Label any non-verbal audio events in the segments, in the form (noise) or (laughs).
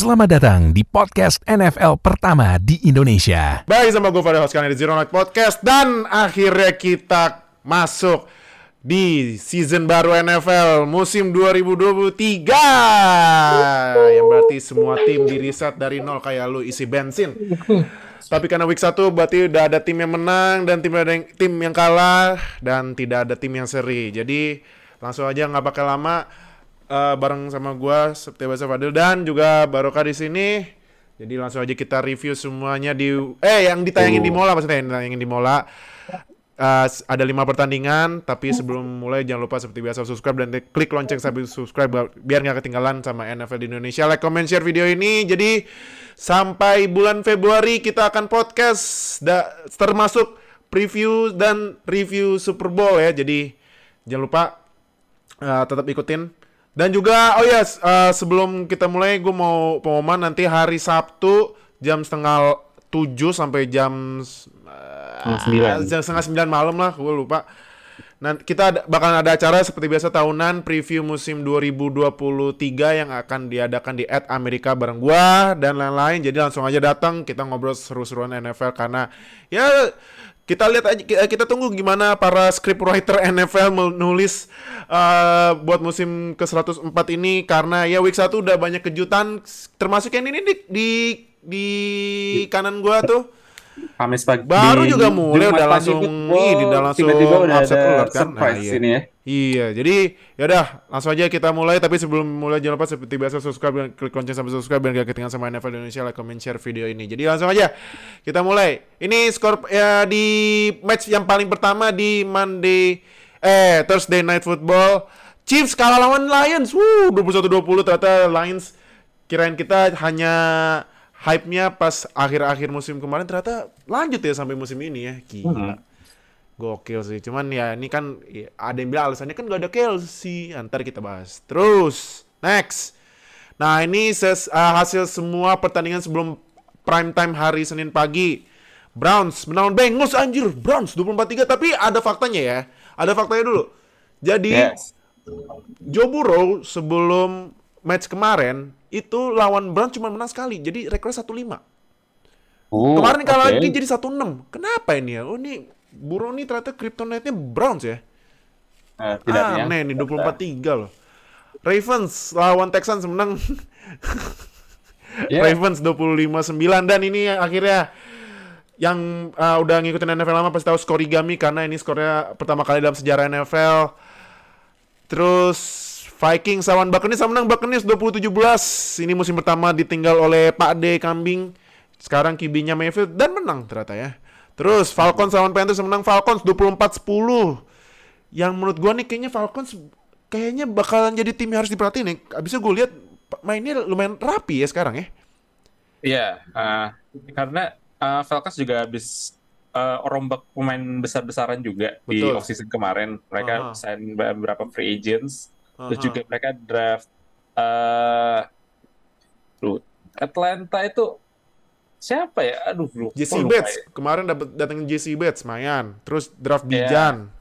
Selamat datang di podcast NFL pertama di Indonesia. Baik sama gue pada host kalian di Zero Night Podcast dan akhirnya kita masuk di season baru NFL musim 2023 yang berarti semua tim di reset dari nol kayak lu isi bensin. Tapi karena week 1 berarti udah ada tim yang menang dan tim ada yang, tim yang kalah dan tidak ada tim yang seri. Jadi langsung aja nggak pakai lama uh, bareng sama gua seperti biasa Fadil dan juga Barokah di sini. Jadi langsung aja kita review semuanya di eh yang ditayangin di Mola maksudnya yang ditayangin di Mola. Uh, ada lima pertandingan, tapi sebelum mulai jangan lupa seperti biasa subscribe dan klik lonceng sambil subscribe biar nggak ketinggalan sama NFL di Indonesia. Like, comment, share video ini. Jadi sampai bulan Februari kita akan podcast termasuk preview dan review Super Bowl ya. Jadi jangan lupa uh, tetap ikutin dan juga, oh ya, yes, uh, sebelum kita mulai, gue mau pengumuman nanti hari Sabtu jam setengah tujuh sampai jam uh, sembilan, setengah sembilan malam lah, gue lupa. Nah, kita ada, bakal ada acara seperti biasa tahunan preview musim 2023 yang akan diadakan di At Amerika bareng gua dan lain-lain. Jadi langsung aja datang kita ngobrol seru-seruan NFL karena ya kita lihat aja kita tunggu gimana para script writer NFL menulis uh, buat musim ke 104 ini karena ya week 1 udah banyak kejutan termasuk yang ini di di, di kanan gua tuh Kamis pagi. Baru juga mulai udah langsung ini udah langsung tiba-tiba udah ada alert kan. surprise iya. ini ya. Iya, jadi ya udah langsung aja kita mulai tapi sebelum mulai jangan lupa seperti biasa subscribe dan klik lonceng sampai subscribe biar gak ketinggalan sama NFL Indonesia like, comment, share video ini. Jadi langsung aja kita mulai. Ini skor ya di match yang paling pertama di Monday eh Thursday Night Football. Chiefs kalah lawan Lions. Wuh, 21-20 ternyata Lions kirain kita hanya hype-nya pas akhir-akhir musim kemarin ternyata lanjut ya sampai musim ini ya. Gila. Hmm. Gokil sih. Cuman ya ini kan ya, ada yang bilang alasannya kan gak ada Kelsey. Ntar kita bahas. Terus, next. Nah ini ses, uh, hasil semua pertandingan sebelum prime time hari Senin pagi. Browns menang Bengals anjir. Browns 24-3. Tapi ada faktanya ya. Ada faktanya dulu. Jadi, yes. Joe Burrow sebelum match kemarin itu lawan Browns cuma menang sekali. Jadi rekornya 1-5. Oh, Kemarin kalah okay. lagi jadi 1-6. Kenapa ini ya? Oh ini Burrow ini ternyata kryptonite-nya Browns ya. Uh, tidak Aneh nih 24-3 loh. Ravens lawan Texans menang. (laughs) yeah. Ravens 25-9 dan ini akhirnya yang uh, udah ngikutin NFL lama pasti tahu skorigami karena ini skornya pertama kali dalam sejarah NFL. Terus Vikings lawan Buccaneers menang Buccaneers 2017. Ini musim pertama ditinggal oleh Pak D Kambing. Sekarang kibinya Mayfield dan menang ternyata ya. Terus Falcons lawan Panthers menang Falcons 24-10. Yang menurut gua nih kayaknya Falcons kayaknya bakalan jadi tim yang harus diperhatiin nih. Abisnya gue lihat mainnya lumayan rapi ya sekarang ya. Iya, uh, karena uh, Falcons juga habis uh, rombak pemain besar-besaran juga Betul. di offseason kemarin. Mereka uh -huh. sign beberapa free agents. Uh -huh. Terus juga mereka draft uh, Atlanta itu siapa ya? Aduh, lupa. JC Bates. Ya. Kemarin dapat datangin JC Bates, mayan. Terus draft iya. Bijan. Yeah.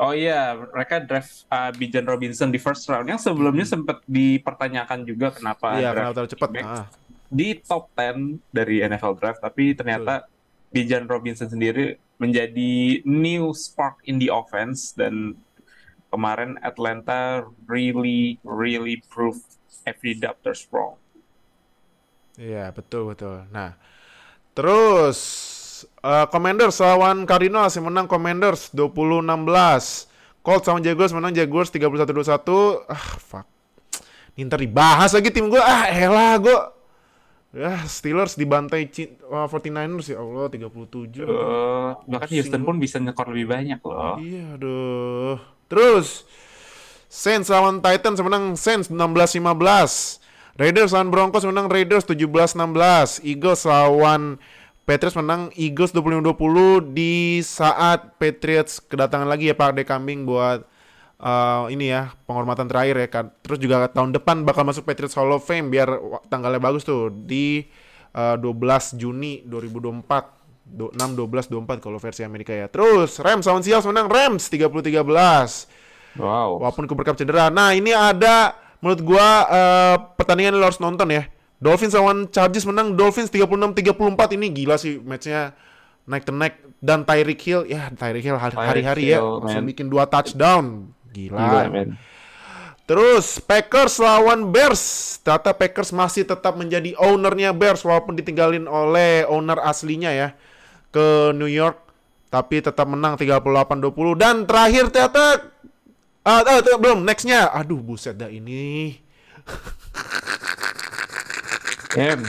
Oh iya, mereka draft uh, Bijan Robinson di first round yang sebelumnya hmm. sempat dipertanyakan juga kenapa Iya, kenapa terlalu cepat. Ah. Di top 10 dari NFL draft, tapi ternyata Betul. Bijan Robinson sendiri menjadi new spark in the offense dan kemarin Atlanta really really proved every doubters wrong. Iya, betul betul. Nah, terus uh, Commanders lawan Cardinals yang menang Commanders 20-16. Colts sama Jaguars menang Jaguars 31-21. Ah, fuck. Ini ntar dibahas lagi tim gue. Ah, elah gue. Ya, Steelers dibantai uh, 49ers ya Allah 37. Uh, bahkan Houston pun bisa nyekor lebih banyak loh. Iya, aduh. Terus Saints lawan Titans menang Saints 16-15. Raiders lawan Broncos menang Raiders 17-16. Eagles lawan Patriots menang Eagles 25-20 di saat Patriots kedatangan lagi ya Pak De Kambing buat uh, ini ya penghormatan terakhir ya kan. Terus juga tahun depan bakal masuk Patriots Hall of Fame biar tanggalnya bagus tuh di uh, 12 Juni 2024. 6 12 24 kalau versi Amerika ya. Terus Rams lawan Seahawks menang Rams 30-13. Wow. Walaupun Cup cedera. Nah, ini ada menurut gua uh, pertandingan lo harus nonton ya. Dolphins lawan Chargers menang Dolphins 36-34 ini gila sih matchnya naik to naik dan Tyreek Hill ya Tyreek Hill hari-hari ya man. bikin dua touchdown gila. Gila, men. Terus Packers lawan Bears. Ternyata Packers masih tetap menjadi ownernya Bears walaupun ditinggalin oleh owner aslinya ya ke New York tapi tetap menang 38-20 dan terakhir ternyata ah ah, tuh, belum nextnya aduh buset dah ini Em,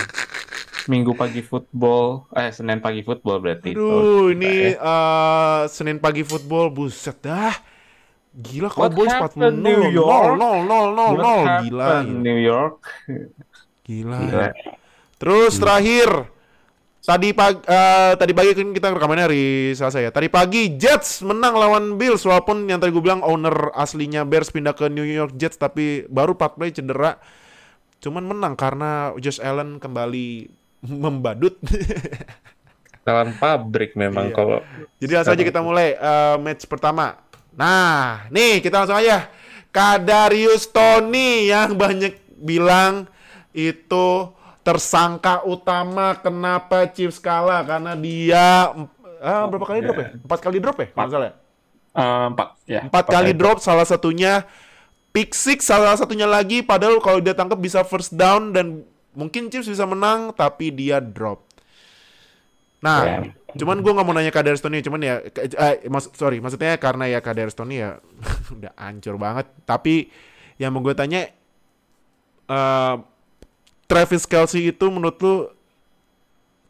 Minggu pagi football, eh Senin pagi football berarti. aduh Oh, ini ya. eh, Senin pagi football buset dah gila Cowboys 40 happened, New York? 0 0 0 0 What gila happened, New York. gila Gila. Terus terakhir tadi pagi tadi pagi kan kita rekamannya hari Selasa ya. Tadi pagi Jets menang lawan Bills walaupun yang tadi gue bilang owner aslinya Bears pindah ke New York Jets tapi baru 4 play cedera. Cuman menang karena Josh Allen kembali (laughs) membadut. (laughs) Lawan pabrik memang Iya. kalau Jadi langsung aja kita mulai eh, match pertama. Nah, nih kita langsung aja. Kadarius Tony yang banyak bilang itu tersangka utama kenapa Chiefs kalah karena dia ah, berapa kali drop ya? Empat kali drop ya? Nggak salah ya? Eh, empat ya. Empat kali drop, salah satunya pick six, salah satunya lagi. Padahal kalau dia tangkap bisa first down dan mungkin Chiefs bisa menang, tapi dia drop. Nah, Ya. cuman gue nggak mau nanya Kadarius Tony, cuman ya, eh, mas, sorry, maksudnya karena ya Kadarius Tony ya (laughs) udah hancur banget. Tapi yang mau gue tanya, eh, Travis Kelsey itu menurut lu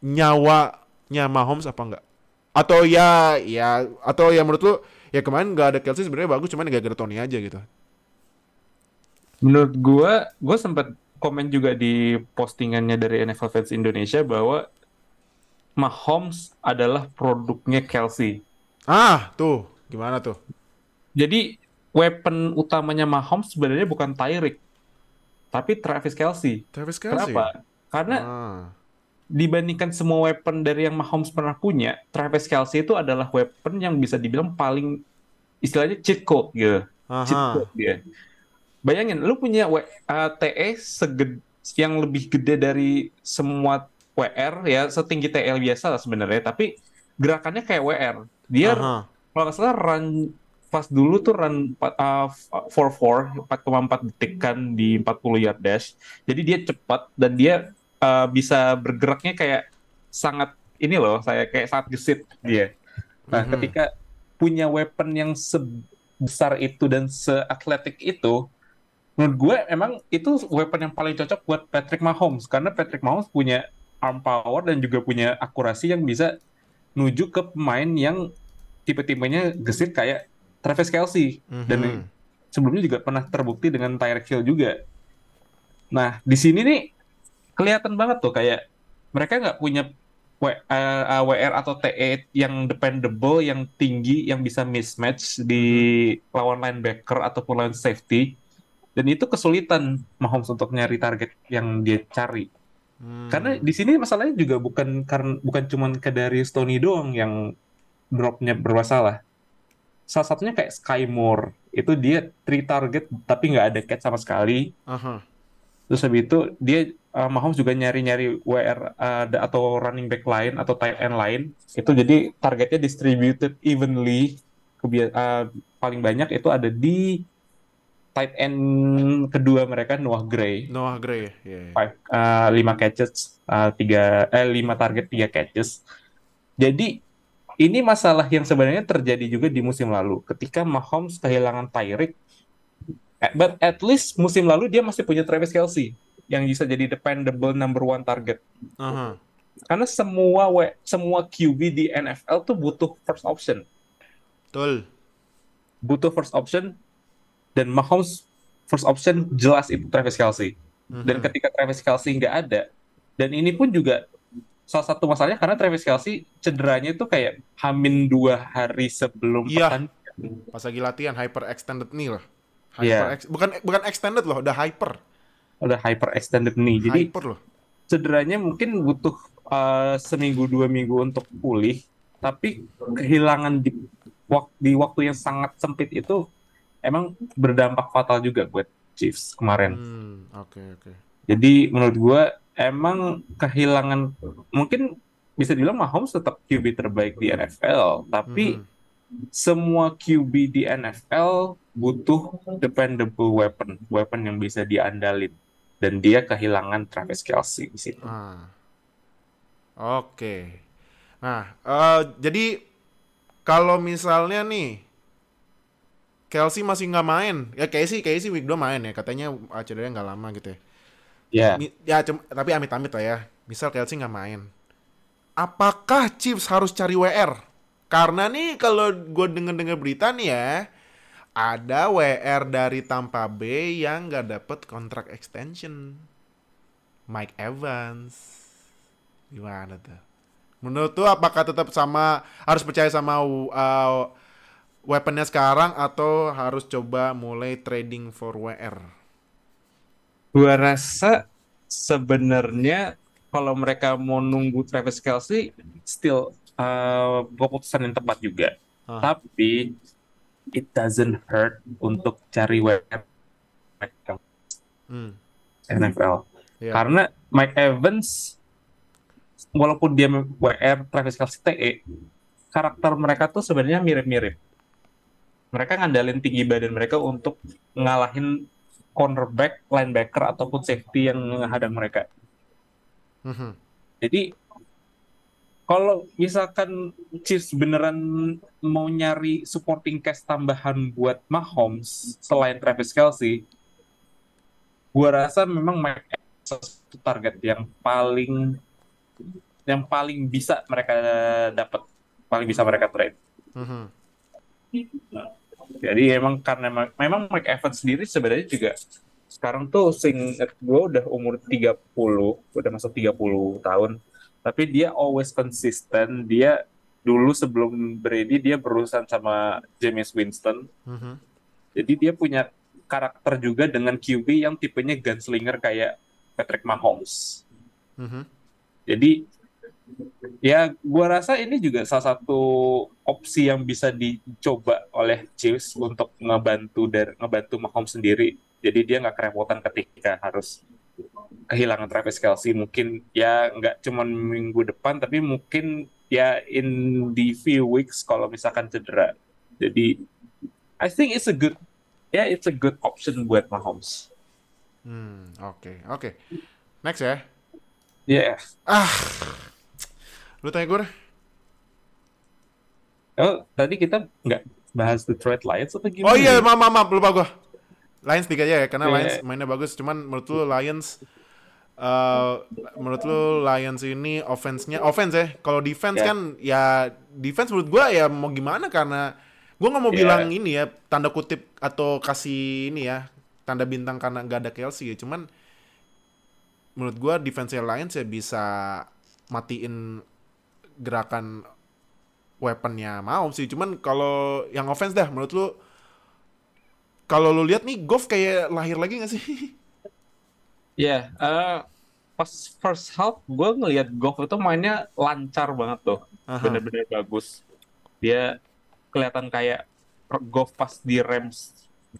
nyawanya Mahomes apa enggak? Atau ya, ya, atau ya menurut lu ya kemarin nggak ada Kelsey sebenarnya bagus, cuman gak ada Tony aja gitu. Menurut gua, gua sempat komen juga di postingannya dari NFL Fans Indonesia bahwa Mahomes adalah produknya Kelsey. Ah, tuh, gimana tuh? Jadi weapon utamanya Mahomes sebenarnya bukan Tyreek, tapi Travis Kelsey. Travis Kelsey. Kenapa? Karena Ah. dibandingkan semua weapon dari yang Mahomes pernah punya, Travis Kelsey itu adalah weapon yang bisa dibilang paling istilahnya cheat code gitu. Cheat code dia. Bayangin, lu punya W- uh, TE seged yang lebih gede dari semua WR ya, setinggi TL biasa lah sebenarnya, tapi gerakannya kayak WR. Dia Aha. kalau nggak salah run pas dulu tuh run empat- uh, 4-4, 4,4 detik kan di 40 yard dash. Jadi dia cepat dan dia uh, bisa bergeraknya kayak sangat ini loh, saya kayak sangat gesit dia. Nah, Mhm. ketika punya weapon yang sebesar itu dan seatletik itu, menurut gue emang itu weapon yang paling cocok buat Patrick Mahomes karena Patrick Mahomes punya arm power dan juga punya akurasi yang bisa nuju ke pemain yang tipe-tipenya gesit kayak Travis Kelsey dan Mhm. sebelumnya juga pernah terbukti dengan Tyreek Hill juga. Nah, di sini nih kelihatan banget tuh kayak mereka nggak punya W- eh, eh, WR atau TE yang dependable, yang tinggi, yang bisa mismatch di lawan linebacker ataupun lawan safety. Dan itu kesulitan Mahomes untuk nyari target yang dia cari. Hmm. Karena di sini masalahnya juga bukan karena bukan cuman ke dari Stoney doang yang dropnya bermasalah. Salah satunya kayak Sky Moore. Itu dia three target tapi nggak ada catch sama sekali. Aha. Terus habis itu dia uh, Mahomes juga nyari-nyari WR uh, atau running back lain atau tight end lain. Itu jadi targetnya distributed evenly. Kebia- uh, paling banyak itu ada di tight end kedua mereka Noah Gray. Noah Gray ya. Iya, iya. Five, uh, lima catches, uh, tiga, eh, lima target, tiga catches. Jadi ini masalah yang sebenarnya terjadi juga di musim lalu. Ketika Mahomes kehilangan Tyreek, eh, but at least musim lalu dia masih punya Travis Kelsey yang bisa jadi dependable number one target. Aha. Karena semua we- semua QB di NFL tuh butuh first option, Betul. butuh first option, dan Mahomes first option jelas itu Travis Kelsey. Dan Mhm. ketika Travis Kelsey nggak ada, dan ini pun juga salah satu masalahnya karena Travis Kelsey cederanya itu kayak hamin dua hari sebelum Iya. pertandingan. Pas lagi latihan hyper extended nih loh. Iya. Hyper ex- bukan bukan extended loh, udah hyper. Udah hyper extended nih. Jadi hyper loh. cederanya mungkin butuh uh, seminggu dua minggu untuk pulih, tapi kehilangan di, wak- di waktu yang sangat sempit itu emang berdampak fatal juga buat Chiefs kemarin. Hmm, oke oke. Jadi menurut gua emang kehilangan mungkin bisa dibilang Mahomes tetap QB terbaik di NFL, tapi Mhm. semua QB di NFL butuh dependable weapon, weapon yang bisa diandalin. Dan dia kehilangan Travis Kelce di situ. Ah. Oke. Nah, eh, jadi kalau misalnya nih Kelsey masih nggak main, ya Casey Casey week 2 main ya, katanya ah, cederanya nggak lama gitu ya. Ya, Mi- Ya, cum- tapi amit-amit lah ya. Misal Kelsey nggak main. Apakah Chiefs harus cari WR? Karena nih kalau gue denger-dengar berita nih ya, ada WR dari Tampa Bay yang nggak dapet kontrak extension. Mike Evans. Gimana tuh? Menurut tuh apakah tetap sama harus percaya sama uh, weaponnya sekarang atau harus coba mulai trading for WR? gua rasa sebenarnya kalau mereka mau nunggu Travis Kelce, still uh, keputusan yang tepat juga. Ah. Tapi it doesn't hurt untuk cari WR Hmm. NFL. Iya. Karena Mike Evans, walaupun dia WR Travis Kelce TE, karakter mereka tuh sebenarnya mirip-mirip. Mereka ngandalin tinggi badan mereka untuk ngalahin cornerback, linebacker, ataupun safety yang menghadang mereka. Mhm. Jadi, kalau misalkan Chiefs beneran mau nyari supporting cast tambahan buat Mahomes selain Travis Kelce, gua rasa memang Mike Evans satu target yang paling yang paling bisa mereka dapat, paling bisa mereka trade. Mhm. Jadi emang karena ma- memang Mike Evans sendiri sebenarnya juga sekarang tuh seingat gue udah umur 30, udah masuk 30 tahun. Tapi dia always konsisten. Dia dulu sebelum Brady dia berurusan sama James Winston. Mhm. Jadi dia punya karakter juga dengan QB yang tipenya gunslinger kayak Patrick Mahomes. Mhm. Jadi ya gua rasa ini juga salah satu opsi yang bisa dicoba oleh Chiefs untuk ngebantu dari ngebantu Mahomes sendiri. Jadi dia nggak kerepotan ketika harus kehilangan Travis Kelce. Mungkin ya nggak cuma minggu depan, tapi mungkin ya in the few weeks kalau misalkan cedera. Jadi I think it's a good ya it's a good option buat Mahomes. Hmm, oke, oke. Next ya. Ya, Ah. Lu tanya gue oh tadi kita nggak bahas Detroit Lions atau gimana? Oh iya, nih? maaf, maaf, maaf, lupa gue. Lions tiga aja ya, karena Iya. Lions mainnya bagus. Cuman menurut lu Lions, eh menurut lu Lions ini offense-nya, offense ya. Kalau defense Iya. kan, ya defense menurut gue ya mau gimana karena gue nggak mau Iya. bilang ini ya tanda kutip atau kasih ini ya tanda bintang karena nggak ada Kelsey ya. Cuman menurut gue defense Lions ya bisa matiin gerakan weaponnya mau sih. Cuman kalau yang offense dah menurut lu kalau lu lihat nih Goff kayak lahir lagi gak sih? (laughs) Ya, eh, pas first half gue ngelihat Goff itu mainnya lancar banget tuh, bener-bener bagus. Dia kelihatan kayak Goff pas di Rams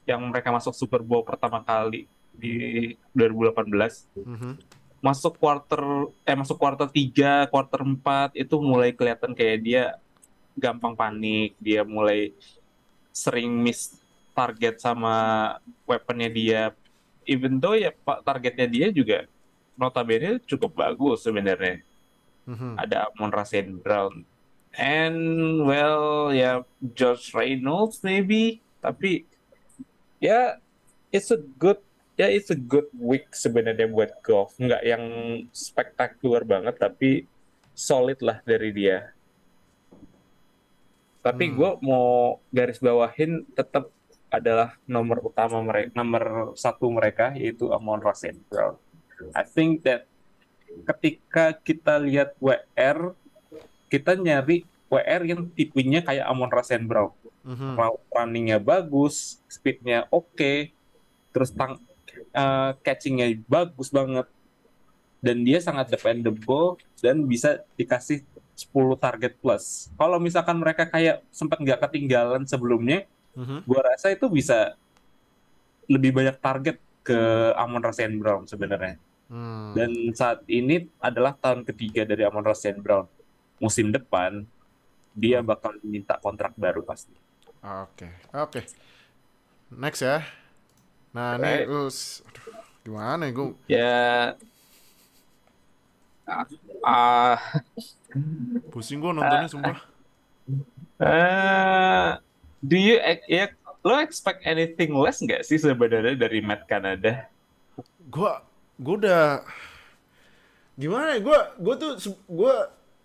yang mereka masuk Super Bowl pertama kali di 2018. Mhm. Masuk quarter eh masuk quarter 3, quarter 4 itu mulai kelihatan kayak dia gampang panik, dia mulai sering miss target sama weaponnya dia. Even though ya pak targetnya dia juga notabene cukup bagus sebenarnya. Mhm. Ada Amon Rasen Brown. And well ya Josh Reynolds maybe, tapi ya it's a good ya it's a good week sebenarnya buat golf. Nggak yang spektakuler banget tapi solid lah dari dia. Tapi Hmm. gue mau garis bawahin tetap adalah nomor utama mereka, nomor satu mereka yaitu Amon St. Brown. I think that ketika kita lihat WR, kita nyari WR yang tipenya kayak Amon St. Brown. Mhm. Route runningnya bagus, speednya oke, terus tang eh, catchingnya bagus banget, dan dia sangat dependable dan bisa dikasih 10 target plus. Kalau misalkan mereka kayak sempat nggak ketinggalan sebelumnya, Mhm. gua rasa itu bisa lebih banyak target ke Amon Ra St. Brown sebenarnya. Hmm. Dan saat ini adalah tahun ketiga dari Amon St. Brown. Musim depan dia bakal minta kontrak baru pasti. Oke, oke. Next ya. Nah, Right. ini lu gimana ya gue? Ya ah Pusing gue nontonnya sumpah. eh, do you ya lo expect anything less nggak sih sebenarnya dari Matt Canada? Gue gue udah gimana ya? Gue gue tuh gue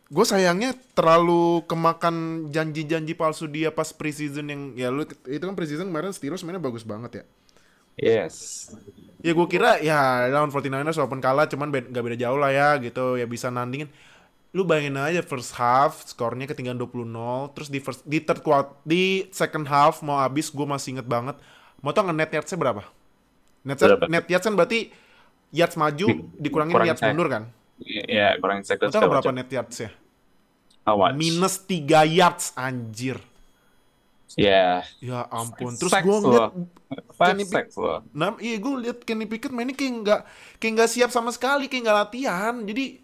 gue sayangnya terlalu kemakan janji-janji palsu dia pas preseason yang ya lu itu kan preseason kemarin Steelers mainnya bagus banget ya. Yes. Ya gue kira ya lawan 49ers walaupun kalah cuman be- gak beda jauh lah ya gitu ya bisa nandingin. Lu bayangin aja first half skornya ketinggalan 20-0 terus di first di third quarter di second half mau habis gue masih inget banget. Mau tau nggak net yards-nya berapa? Net, Berapa? net yards kan berarti yards maju Di- dikurangin kurang yards mundur kan? Ya kurang Mau seconds. tau berapa net yards-nya? How much? Minus 3 yards anjir. Ya. Ya ampun. Terus gue ngeliat Kenny Pick- sacks loh. Nah, iya gue liat Kenny Pickett mainnya kayak nggak kayak nggak siap sama sekali, kayak nggak latihan. Jadi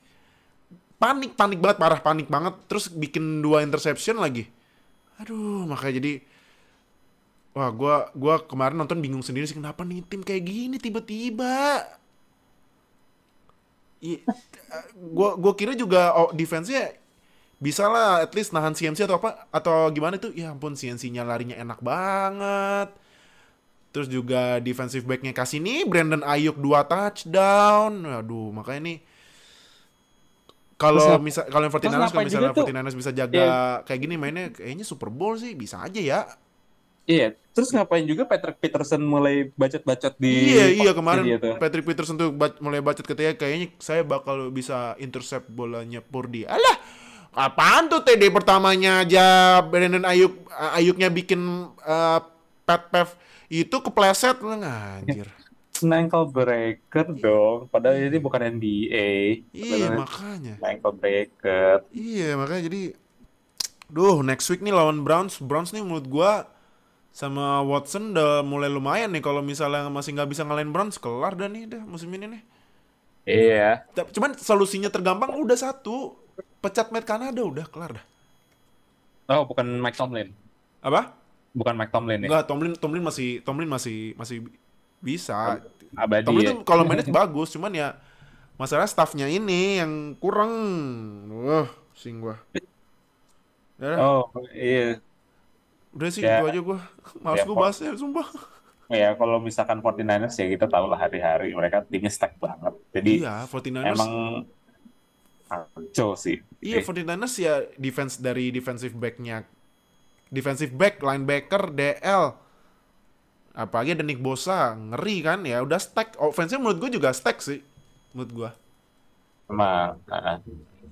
panik, panik banget, parah panik banget. Terus bikin dua interception lagi. Aduh, makanya jadi wah gua gua kemarin nonton bingung sendiri sih kenapa nih tim kayak gini tiba-tiba. Iya, eh, gua kira juga oh, defense-nya bisa lah at least nahan CMC atau apa atau gimana tuh ya ampun CMC-nya larinya enak banget Terus juga defensive back-nya kasih nih Brandon Ayuk 2 touchdown. Aduh, makanya nih kalau misal kalau yang 49ers kalau misalnya juga tuh? 49ers bisa jaga kayak gini mainnya kayaknya Super Bowl sih bisa aja ya. Iya. Terus ngapain juga Patrick Peterson mulai bacot-bacot di iya, iya kemarin. Patrick Peterson tuh ba- mulai bacot ketika kayaknya saya bakal bisa intercept bolanya Purdy. Alah, apaan tuh TD pertamanya aja Brandon Ayuk Ayuknya bikin uh, pat pav itu kepleset anjir. Ankle breaker dong. Padahal ini bukan NBA. Iya, makanya. ankle breaker. Iya makanya jadi Duh next week nih lawan Browns Browns nih menurut gua sama Watson udah mulai lumayan nih kalau misalnya masih nggak bisa ngalahin Browns kelar dah nih dah musim ini nih. Iya. Cuman solusinya tergampang udah satu pecat Matt Canada udah kelar dah. Oh, bukan Mike Tomlin. Apa? Bukan Mike Tomlin ya. Enggak Tomlin Tomlin masih Tomlin masih masih bisa. Abadi Tomlin ya. tuh kalau manage bagus cuman ya masalah staffnya ini yang kurang. Wah, sing gua. Udah, dah. Oh, iya. udah sih Ya. itu aja gua. Males Ya, gua bahasnya sumpah. Ya, kalau misalkan 49ers ya kita tahu lah hari-hari mereka timnya stack banget. Jadi Iya, 49ers. emang kacau sih. Iya, 49ers ya defense dari defensive back-nya. Defensive back, linebacker, DL. Apalagi ada Nick Bosa, ngeri kan? Ya udah stack. Offense-nya menurut gue juga stack sih. Menurut gua. Emang, ah,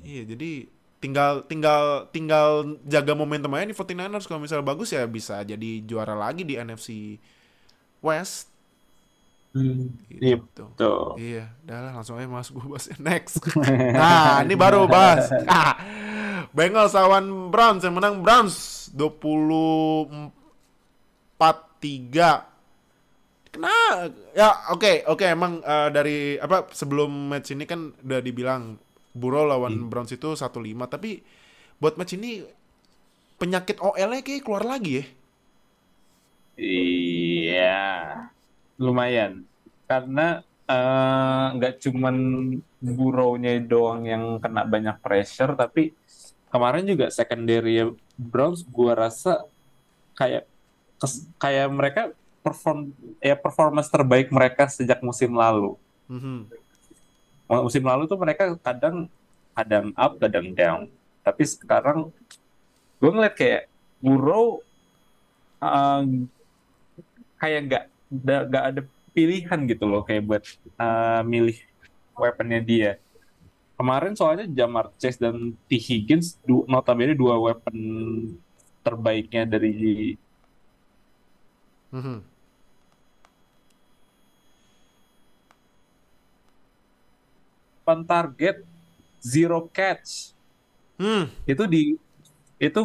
Iya, jadi tinggal tinggal tinggal jaga momentum aja di 49ers kalau misalnya bagus ya bisa jadi juara lagi di NFC West. Iya, Gitu. betul. Iya, udah lah langsung aja mas gue bahas next. (laughs) Nah, ini baru bahas. Ah, Bengals lawan Browns yang menang Browns 24-3. Kena ya oke oke emang eh, dari apa sebelum match ini kan udah dibilang Burrow lawan Browns itu 1-5 tapi buat match ini penyakit OL-nya kayak keluar lagi ya. Iya, lumayan. Karena eh, nggak cuman Burrow-nya doang yang kena banyak pressure, tapi kemarin juga secondary Browns gua rasa kayak kes- kayak mereka perform ya performance terbaik mereka sejak musim lalu. Mm-hmm. Musim lalu tuh mereka kadang kadang up, kadang down. Tapi sekarang gue ngeliat kayak Burrow uh, eh, kayak nggak nggak ada pilihan gitu loh kayak buat uh, milih weaponnya dia. Kemarin soalnya Jamar Chase dan T Higgins du, notabene dua weapon terbaiknya dari mm-hmm. 8 target, zero catch. Hmm. Itu di itu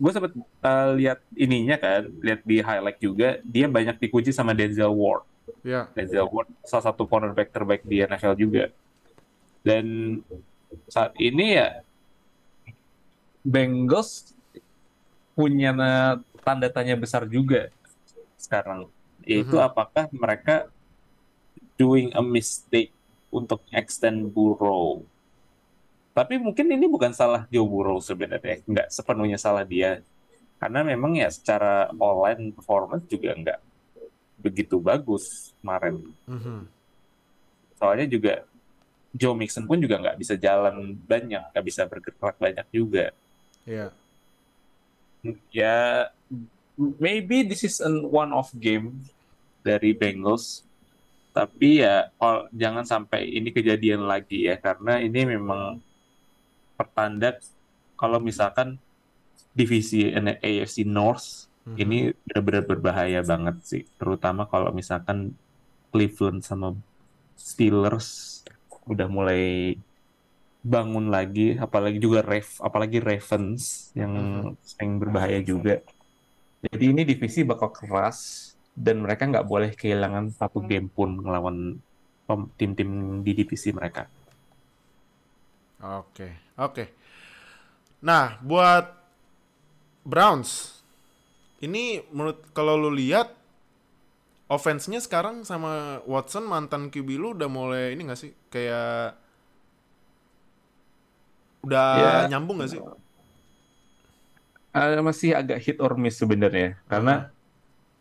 gue sempet uh, lihat ininya kan, lihat di highlight juga, dia banyak dikunci sama Denzel Ward. Yeah. Denzel Ward salah satu cornerback terbaik di NFL juga. Dan saat ini ya Bengals punya tanda tanya besar juga sekarang. Yaitu mm -hmm. apakah mereka doing a mistake untuk extend Burrow. Tapi mungkin ini bukan salah Joe Burrow sebenarnya, nggak sepenuhnya salah dia. Karena memang ya secara online performance juga nggak begitu bagus kemarin. Mhm. Soalnya juga Joe Mixon pun juga nggak bisa jalan banyak, nggak bisa bergerak banyak juga. Iya. Ya, maybe this is an one-off game dari Bengals. Tapi ya, oh, jangan sampai ini kejadian lagi ya, karena ini memang pertanda kalau misalkan divisi AFC North Mhm. ini benar-benar berbahaya banget sih, terutama kalau misalkan Cleveland sama Steelers udah mulai bangun lagi, apalagi juga Rav, apalagi Ravens yang sering berbahaya juga. Jadi ini divisi bakal keras dan mereka nggak boleh kehilangan satu game pun ngelawan tim-tim di divisi mereka. Oke, oke. Nah, buat Browns, ini menurut kalau lu lihat offense-nya sekarang sama Watson mantan QB lu udah mulai ini gak sih kayak udah Ya. nyambung gak sih? Eh, masih agak hit or miss sebenarnya karena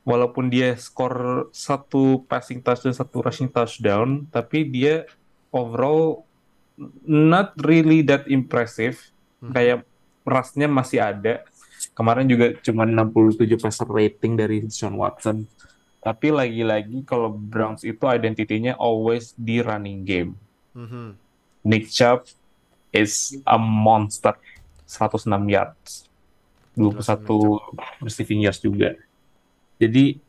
walaupun dia skor satu passing touchdown satu rushing touchdown tapi dia overall not really that impressive. Mhm. kayak rushnya masih ada. Kemarin juga cuma 67 passer rating dari Sean Watson. Tapi lagi-lagi kalau Browns itu identitinya always di running game. Mhm. Nick Chubb is a monster. 106 yards. 21 receiving yards juga jadi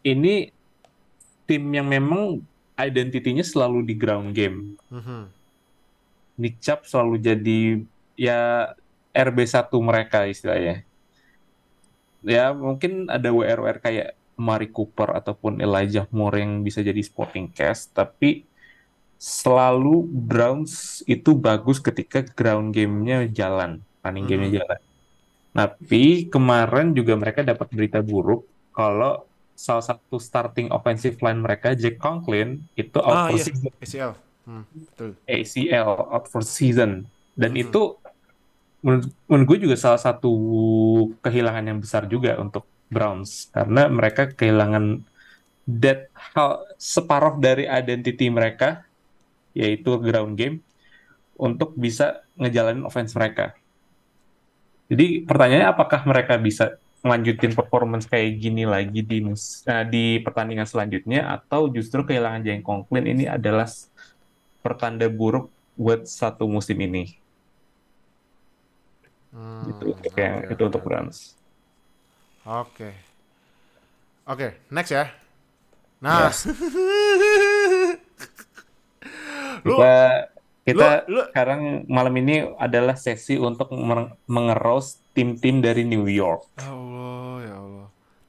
ini tim yang memang identitinya selalu di ground game Mhm. Nick Chubb selalu jadi ya RB1 mereka istilahnya ya mungkin ada WR-WR kayak Mari Cooper ataupun Elijah Moore yang bisa jadi sporting cast tapi selalu Browns itu bagus ketika ground game-nya jalan, running Mhm. game-nya jalan. Tapi kemarin juga mereka dapat berita buruk kalau salah satu starting offensive line mereka Jack Conklin itu out Ah for iya, season ACL. Hmm, betul. ACL out for season dan Mhm. itu menurut, menurut gue juga salah satu kehilangan yang besar juga untuk Browns karena mereka kehilangan that hal separuh dari identity mereka yaitu ground game untuk bisa ngejalanin offense mereka. Jadi pertanyaannya apakah mereka bisa melanjutin performance kayak gini lagi di eh, di pertandingan selanjutnya atau justru kehilangan Jeng Conklin ini adalah pertanda buruk buat satu musim ini. Hmm, Gitu. oke, Kayak itu oke, untuk oke. Browns. Oke. Oke, next ya. Nah. (laughs) lu Kita kita lu- sekarang malam ini adalah sesi untuk mengeros tim-tim dari New York. Allah.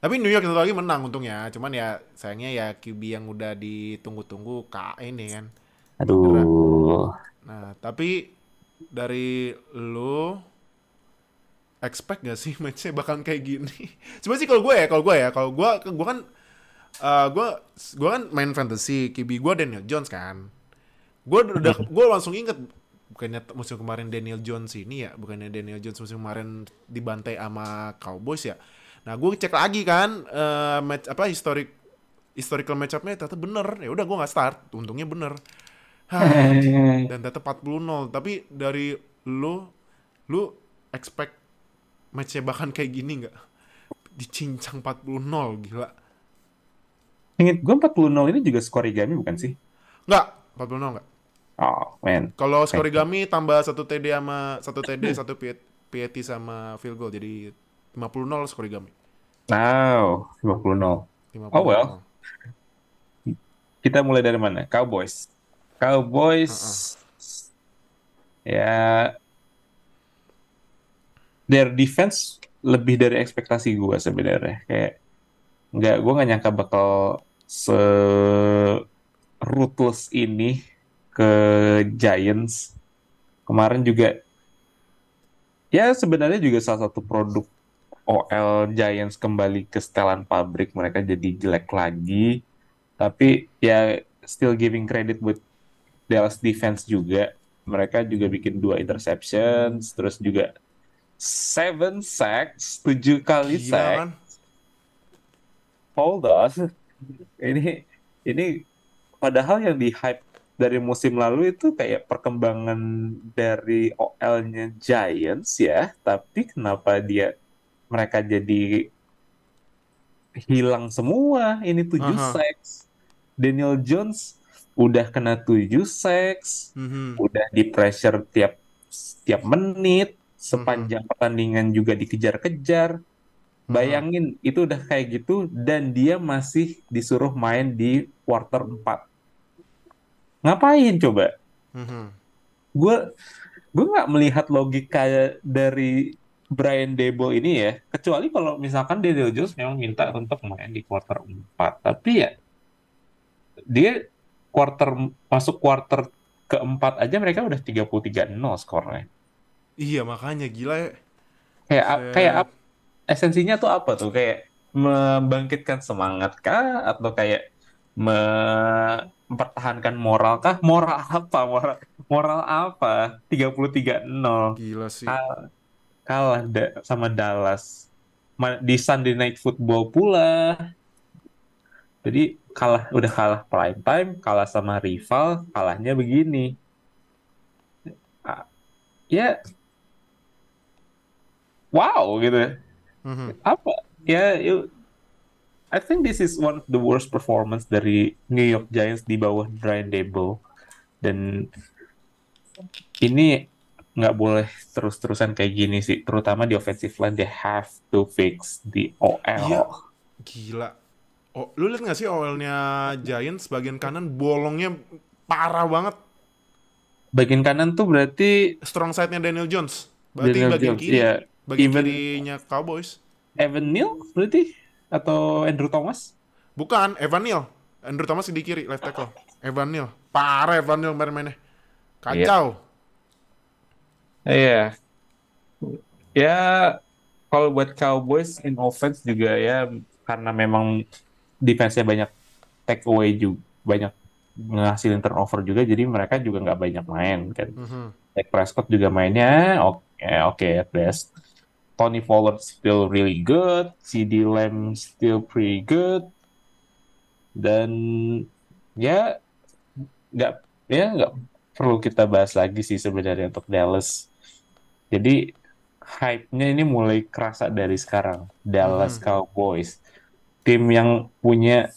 Tapi New York satu lagi menang untungnya. Cuman ya sayangnya ya QB yang udah ditunggu-tunggu kak ini kan. Aduh. Nah, tapi dari lu expect gak sih (laughs) matchnya bakal kayak gini? Sebenarnya sih kalau gue ya, kalau gue ya, kalau gue gue kan eh gue gue kan main fantasy, QB gue Daniel Jones kan. Gue udah (laughs) gue langsung inget bukannya musim kemarin Daniel Jones ini ya, bukannya Daniel Jones musim kemarin dibantai sama Cowboys ya. Nah, gue cek lagi kan eh match apa historic historical match-up-nya ternyata bener. Ya udah gue nggak start, untungnya bener. Hah, (laughs) dan ternyata 40-0 tapi dari lu lu expect matchnya bahkan kayak gini nggak dicincang 40-0 gila Ingat gue 40-0 ini juga skor Igami bukan sih? nggak 40-0 nggak Oh, man. kalau skorigami tambah satu TD sama satu TD satu P- PAT sama field goal jadi 50-0 skorigami Now, 50-0. 50-0. Oh, well. Kita mulai dari mana? Cowboys. Cowboys. Ya. Their defense lebih dari ekspektasi gue sebenarnya. Kayak nggak, gue nggak nyangka bakal se ruthless ini ke Giants. Kemarin juga ya sebenarnya juga salah satu produk OL Giants kembali ke setelan pabrik mereka jadi jelek lagi. Tapi ya still giving credit buat Dallas defense juga. Mereka juga bikin dua interceptions, terus juga seven sacks, tujuh kali Gila sack. Hold on. Ini ini padahal yang di hype dari musim lalu itu kayak perkembangan dari OL-nya Giants ya, tapi kenapa dia mereka jadi hilang semua? Ini tujuh Aha. sacks. Daniel Jones udah kena tujuh sacks, Mhm. udah di pressure tiap tiap menit, sepanjang pertandingan juga dikejar-kejar. Bayangin itu udah kayak gitu dan dia masih disuruh main di quarter 4. Ngapain coba? Mhm. Gue gue nggak melihat logika dari Brian Dable ini ya, kecuali kalau misalkan Daniel Jones memang minta untuk main di quarter 4. Tapi ya dia quarter masuk quarter keempat aja mereka udah 33-0 skornya. Iya makanya gila ya. Kayak Set. kayak ap- esensinya tuh apa tuh? Kayak membangkitkan semangat kah atau kayak me- mempertahankan moral kah? Moral apa? Moral moral apa? 33-0 Gila sih. Kal- kalah da- sama Dallas di Sunday Night Football pula. Jadi kalah udah kalah prime time, kalah sama rival, kalahnya begini. Ah, Ya wow gitu. Mhm. apa ya you- I think this is one of the worst performance dari New York Giants di bawah Brian Dable dan ini nggak boleh terus-terusan kayak gini sih terutama di offensive line they have to fix the OL Iya. Gila. Oh, lu lihat nggak sih OL-nya Giants bagian kanan bolongnya parah banget. bagian kanan tuh berarti Strong side-nya Daniel Jones. Berarti Daniel bagian Jones kiri. ya Bagian Even- kirinya Cowboys. Evan Neal berarti atau Andrew Thomas Bukan, Evan Neal. Andrew Thomas di kiri, left tackle. Evan Neal. Parah Evan Neal main-mainnya. Kacau. Iya. Ya, kalau buat Cowboys in offense juga ya karena memang defense-nya banyak take away juga, banyak ngasilin turnover juga, jadi mereka juga nggak banyak main kan. Mhm. Dak Prescott juga mainnya oke oke at best. Tony Pollard still really good, CD Lamb still pretty good, dan ya nggak ya nggak perlu kita bahas lagi sih sebenarnya untuk Dallas. Jadi hype-nya ini mulai kerasa dari sekarang. Dallas Mhm. Cowboys, tim yang punya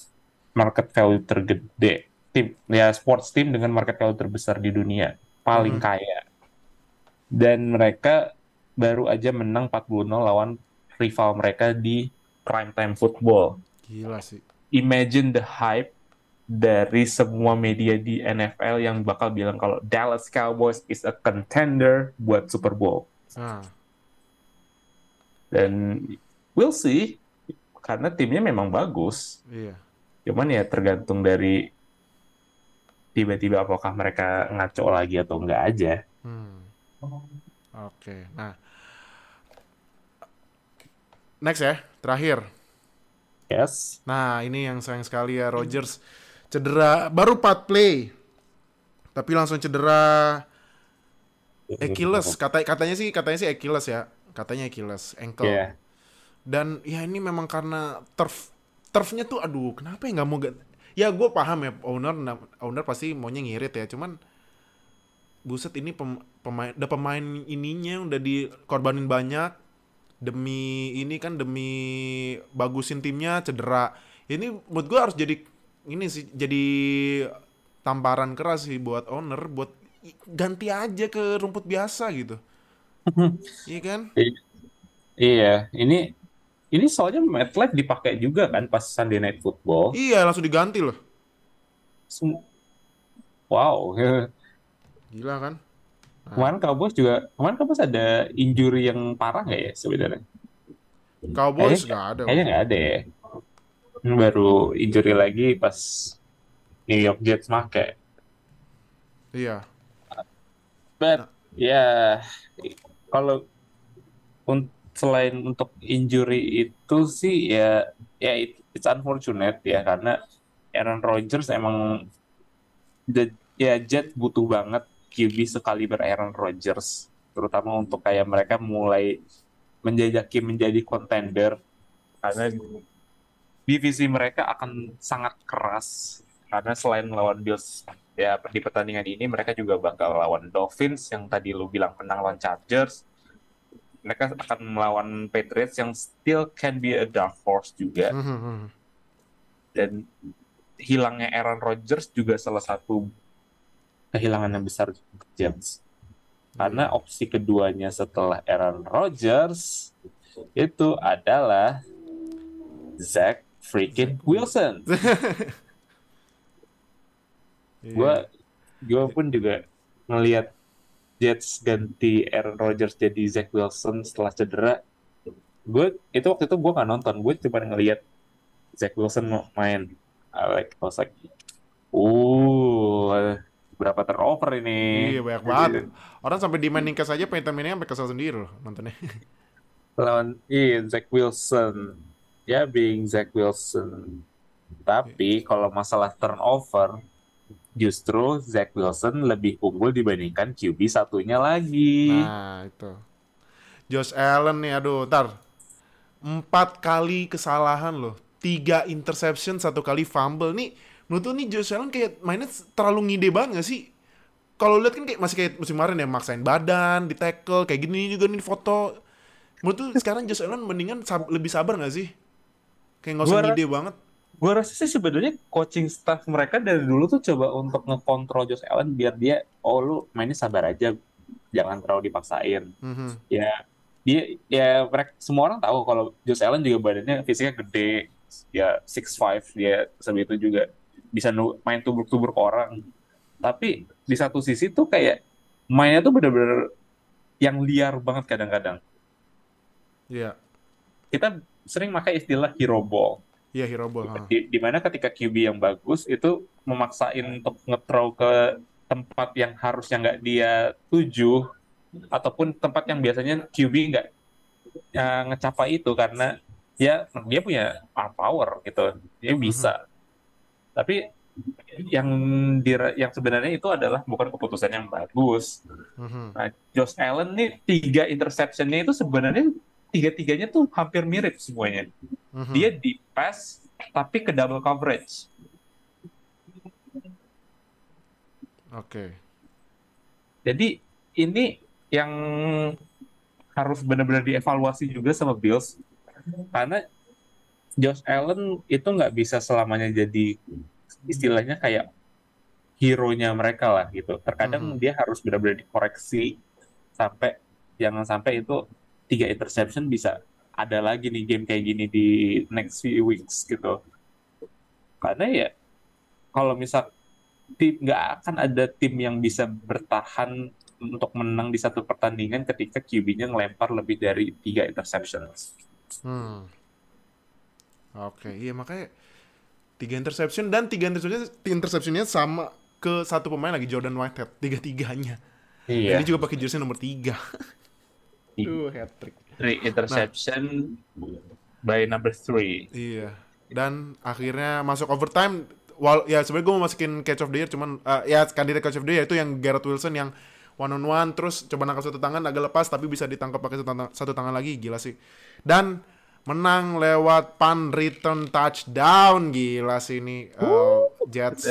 market value tergede, tim ya sports team dengan market value terbesar di dunia, paling Mhm. kaya. Dan mereka baru aja menang 40-0 lawan rival mereka di primetime football. Gila sih. Imagine the hype dari semua media di NFL yang bakal bilang kalau Dallas Cowboys is a contender buat Super Bowl. Nah, Dan we'll see, karena timnya memang bagus. iya. Cuman ya tergantung dari tiba-tiba apakah mereka ngaco lagi atau enggak aja. Hmm. Oke. Nah. Next ya, terakhir. Yes. Nah, ini yang sayang sekali ya Rodgers cedera baru 4 play. Tapi langsung cedera Achilles. Kata katanya sih katanya sih Achilles ya. Katanya Achilles, ankle. Iya. Dan ya ini memang karena turf turfnya tuh aduh, kenapa ya nggak mau Ya gue paham ya owner owner pasti maunya ngirit ya, cuman buset ini pem- pemain udah pemain ininya udah dikorbanin banyak demi ini kan demi bagusin timnya cedera. Ini menurut gue harus jadi ini sih jadi tamparan keras sih buat owner buat ganti aja ke rumput biasa gitu. (laughs) Iya kan? Iya, ini ini soalnya MetLife dipakai juga kan pas Sunday Night Football. Iya, langsung diganti loh. Sem- Wow, Gila kan? kemarin Cowboys juga, kemarin Cowboys ada injury yang parah nggak ya sebenarnya? Cowboys nggak ada. Kayaknya nggak ada ya. Baru injury lagi pas New York Jets make. Iya. But ya kalau un- selain untuk injury itu sih ya ya it- it's unfortunate ya karena Aaron Rodgers emang the, ya Jet butuh banget QB sekaliber Aaron Rodgers terutama untuk kayak mereka mulai menjajaki menjadi contender karena divisi mereka akan sangat keras karena selain melawan Bills ya di pertandingan ini mereka juga bakal lawan Dolphins yang tadi lu bilang menang lawan Chargers. Mereka akan melawan Patriots yang still can be a dark horse juga. Mhm. dan hilangnya Aaron Rodgers juga salah satu kehilangan yang besar untuk James. Karena opsi keduanya setelah Aaron Rodgers itu adalah Zach freaking Wilson. (laughs) Iya. gue gue pun juga ngelihat Jets ganti Aaron Rodgers jadi Zach Wilson setelah cedera. Gue itu waktu itu gue nggak nonton. Gue cuma ngelihat Zach Wilson mau main. I like I was like uh berapa turnover ini. Iya banyak banget. Orang sampai di Manningcast aja pengen mainnya sampai kesel sendiri loh nontonnya. lawan iya Zach Wilson ya being Zach Wilson tapi kalau masalah turnover justru Zach Wilson lebih unggul dibandingkan QB satunya lagi Nah itu. Josh Allen nih, aduh, ntar empat kali kesalahan loh, tiga interception, satu kali fumble nih. Menurut nih Josh Allen kayak mainnya terlalu ngide banget gak sih? Kalau lihat kan kayak masih kayak musim kemarin ya maksain badan, di tackle, kayak gini juga nih foto. Menurut lu sekarang Josh Allen mendingan sab- lebih sabar gak sih? Kayak nggak usah ngide banget. gue rasa sih sebenarnya coaching staff mereka dari dulu tuh coba untuk ngekontrol Josh Allen biar dia oh lu mainnya sabar aja jangan terlalu dipaksain. Mhm. ya dia ya mereka semua orang tahu kalau Josh Allen juga badannya fisiknya gede. Ya 6'5 dia sebegitu juga bisa main tubruk-tubruk orang. Tapi di satu sisi tuh kayak mainnya tuh bener-bener yang liar banget kadang-kadang. Iya, kita sering pakai istilah hero ball iya hero ball. di, di mana ketika QB yang bagus itu memaksain untuk nge-throw ke tempat yang harusnya nggak dia tuju ataupun tempat yang biasanya QB nggak ya, ngecapai itu karena ya dia punya arm power gitu dia bisa tapi yang dire- yang sebenarnya itu adalah bukan keputusan yang bagus Mhm. Nah, Josh Allen nih tiga interceptionnya itu sebenarnya tiga-tiganya tuh hampir mirip semuanya Mhm. dia di pass tapi ke double coverage. Oke. Jadi ini yang harus benar-benar dievaluasi juga sama Bills karena Josh Allen itu nggak bisa selamanya jadi istilahnya kayak hero-nya mereka lah gitu. Terkadang Mhm. dia harus benar-benar dikoreksi sampai jangan sampai itu tiga interception bisa ada lagi nih game kayak gini di next few weeks gitu. Karena ya kalau misal tim nggak akan ada tim yang bisa bertahan untuk menang di satu pertandingan ketika QB-nya ngelempar lebih dari tiga interceptions. Hmm. Oke, iya makanya tiga interception dan tiga interception interceptionnya sama ke satu pemain lagi Jordan Whitehead tiga tiganya. Iya. Dia juga pakai jersey nomor tiga. (laughs) Iya. Tuh hat trick. Three interception by number three. Iya. Dan akhirnya masuk overtime. Wal ya sebenarnya gue mau masukin catch of the year cuman eh, ya kandidat catch of the year itu yang Garrett Wilson yang one on one terus coba nangkap satu tangan agak lepas tapi bisa ditangkap pakai satu tangan, satu tangan lagi gila sih. Dan menang lewat punt return touchdown gila sih ini eh, Jets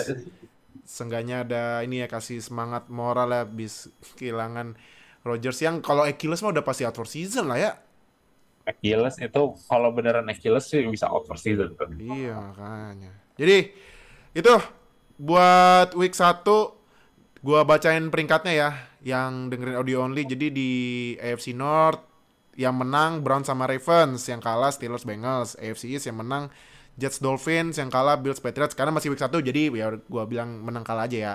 Seenggaknya ada ini ya kasih semangat moral ya bis kehilangan Rodgers yang kalau Achilles mah udah pasti out for season lah ya. Achilles itu kalau beneran Achilles sih bisa out for season tuh. Iya makanya. Jadi itu buat week 1 gua bacain peringkatnya ya yang dengerin audio only. Jadi di AFC North yang menang Browns sama Ravens, yang kalah Steelers Bengals. AFC East yang menang Jets Dolphins, yang kalah Bills Patriots karena masih week 1 jadi ya gua bilang menang kalah aja ya.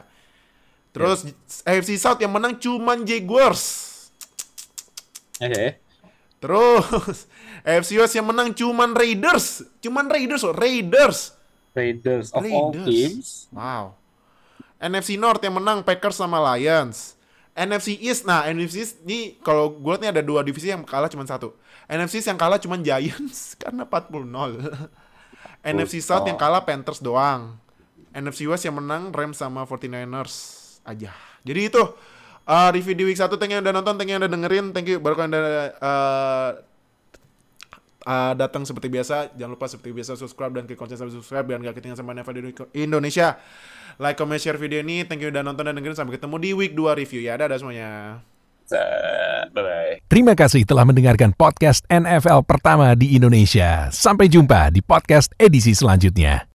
Terus AFC South yang menang cuman Jaguars. Oke. Terus (laughs) AFC West yang menang cuman Raiders, cuman Raiders loh, Raiders. Raiders of all Raiders. teams. Wow. NFC North yang menang Packers sama Lions. NFC East, nah NFC East ini kalau gue lihat nih ada dua divisi yang kalah cuma satu. NFC East yang kalah cuma Giants (laughs) karena 40-0. NFC (laughs) South yang kalah Panthers doang. NFC West yang menang Rams sama 49ers aja. Jadi itu uh, review di week 1 thank you yang udah nonton, thank you yang udah dengerin, thank you baru kalian udah uh, uh, datang seperti biasa. Jangan lupa seperti biasa subscribe dan klik lonceng sampai subscribe biar gak ketinggalan sama Neva di Indonesia. Like, comment, share video ini. Thank you udah nonton dan dengerin. Sampai ketemu di week 2 review ya. Dadah semuanya. Bye-bye. Terima kasih telah mendengarkan podcast NFL pertama di Indonesia. Sampai jumpa di podcast edisi selanjutnya.